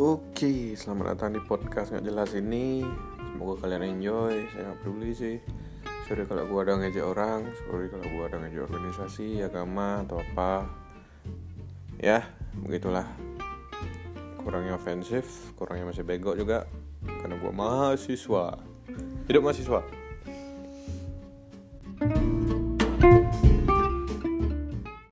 Oke, selamat datang di podcast nggak jelas ini. Semoga kalian enjoy. Saya nggak peduli sih. Sorry kalau gue ada ngejek orang, sorry kalau gue ada ngejek organisasi, agama atau apa. Ya, begitulah. Kurangnya ofensif, kurangnya masih bego juga. Karena gua mahasiswa. Hidup mahasiswa.